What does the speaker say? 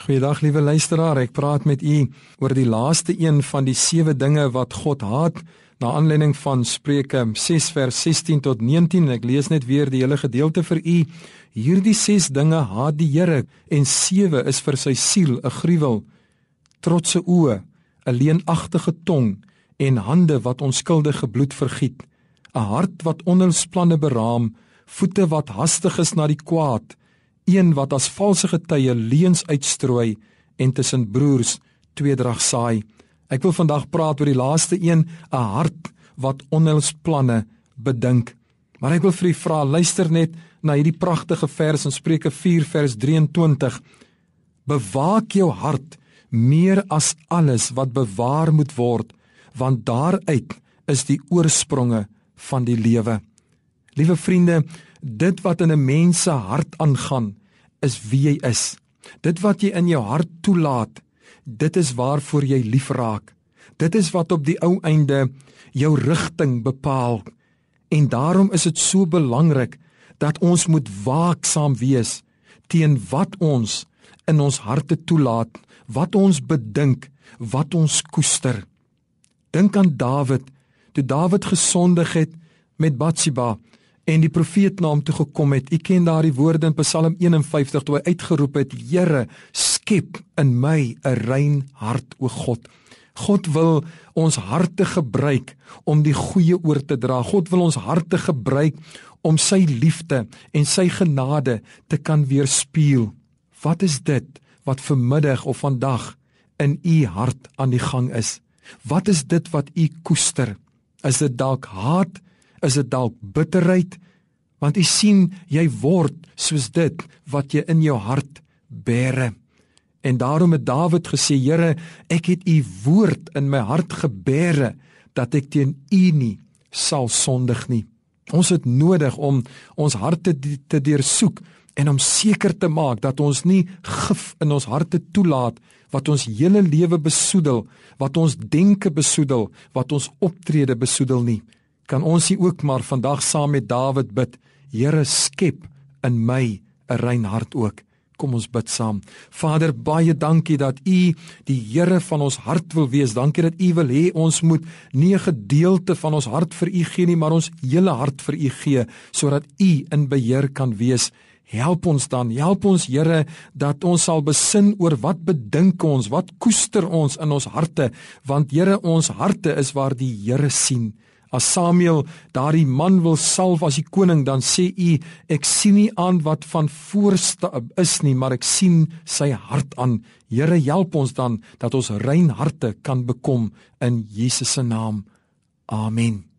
Goeiedag liewe luisteraar, ek praat met u oor die laaste een van die sewe dinge wat God haat, na aanleiding van Spreuke 6 vers 16 tot 19. Ek lees net weer die hele gedeelte vir u. Hierdie 6 dinge haat die Here en sewe is vir sy siel 'n gruwel. Trotse oë, 'n leenagtige tong en hande wat onskuldige bloed vergiet, 'n hart wat onheilsplanne beraam, voete wat hastig is na die kwaad een wat as valse getuie leuns uitstrooi en tussen broers tweedrag saai. Ek wil vandag praat oor die laaste een, 'n hart wat onheilsplanne bedink. Maar ek wil vir u vra, luister net na hierdie pragtige vers in Spreuke 4 vers 23. Bewaak jou hart meer as alles wat bewaar moet word, want daaruit is die oorspronge van die lewe. Liewe vriende, dit wat in 'n mens se hart aangaan, is wie jy is. Dit wat jy in jou hart toelaat, dit is waarvoor jy lief raak. Dit is wat op die ou einde jou rigting bepaal. En daarom is dit so belangrik dat ons moet waaksaam wees teen wat ons in ons harte toelaat, wat ons bedink, wat ons koester. Dink aan Dawid, toe Dawid gesondig het met Batsheba en die profeet na hom toe gekom het. U ken daardie woorde in Psalm 51 toe hy uitgeroep het: Here, skep in my 'n rein hart, o God. God wil ons harte gebruik om die goeie oor te dra. God wil ons harte gebruik om sy liefde en sy genade te kan weerspieël. Wat is dit wat vanmiddag of vandag in u hart aan die gang is? Wat is dit wat u koester? Is dit dalk haat? Is dit dalk bitterheid? Want u sien, jy word soos dit wat jy in jou hart bære. En daarom het Dawid gesê, Here, ek het u woord in my hart gebêre dat ek teen u nie sal sondig nie. Ons het nodig om ons harte te deursoek en om seker te maak dat ons nie gif in ons harte toelaat wat ons hele lewe besoedel, wat ons denke besoedel, wat ons optrede besoedel nie kan ons hier ook maar vandag saam met Dawid bid. Here skep in my 'n rein hart ook. Kom ons bid saam. Vader, baie dankie dat U die Here van ons hart wil wees. Dankie dat U wil hê ons moet nie 'n gedeelte van ons hart vir U gee nie, maar ons hele hart vir U gee sodat U in beheer kan wees. Help ons dan, help ons Here dat ons sal besin oor wat bedink ons, wat koester ons in ons harte, want Here, ons harte is waar die Here sien. As Samuel daardie man wil salf as die koning, dan sê u ek sien nie aan wat van voorste is nie, maar ek sien sy hart aan. Here help ons dan dat ons rein harte kan bekom in Jesus se naam. Amen.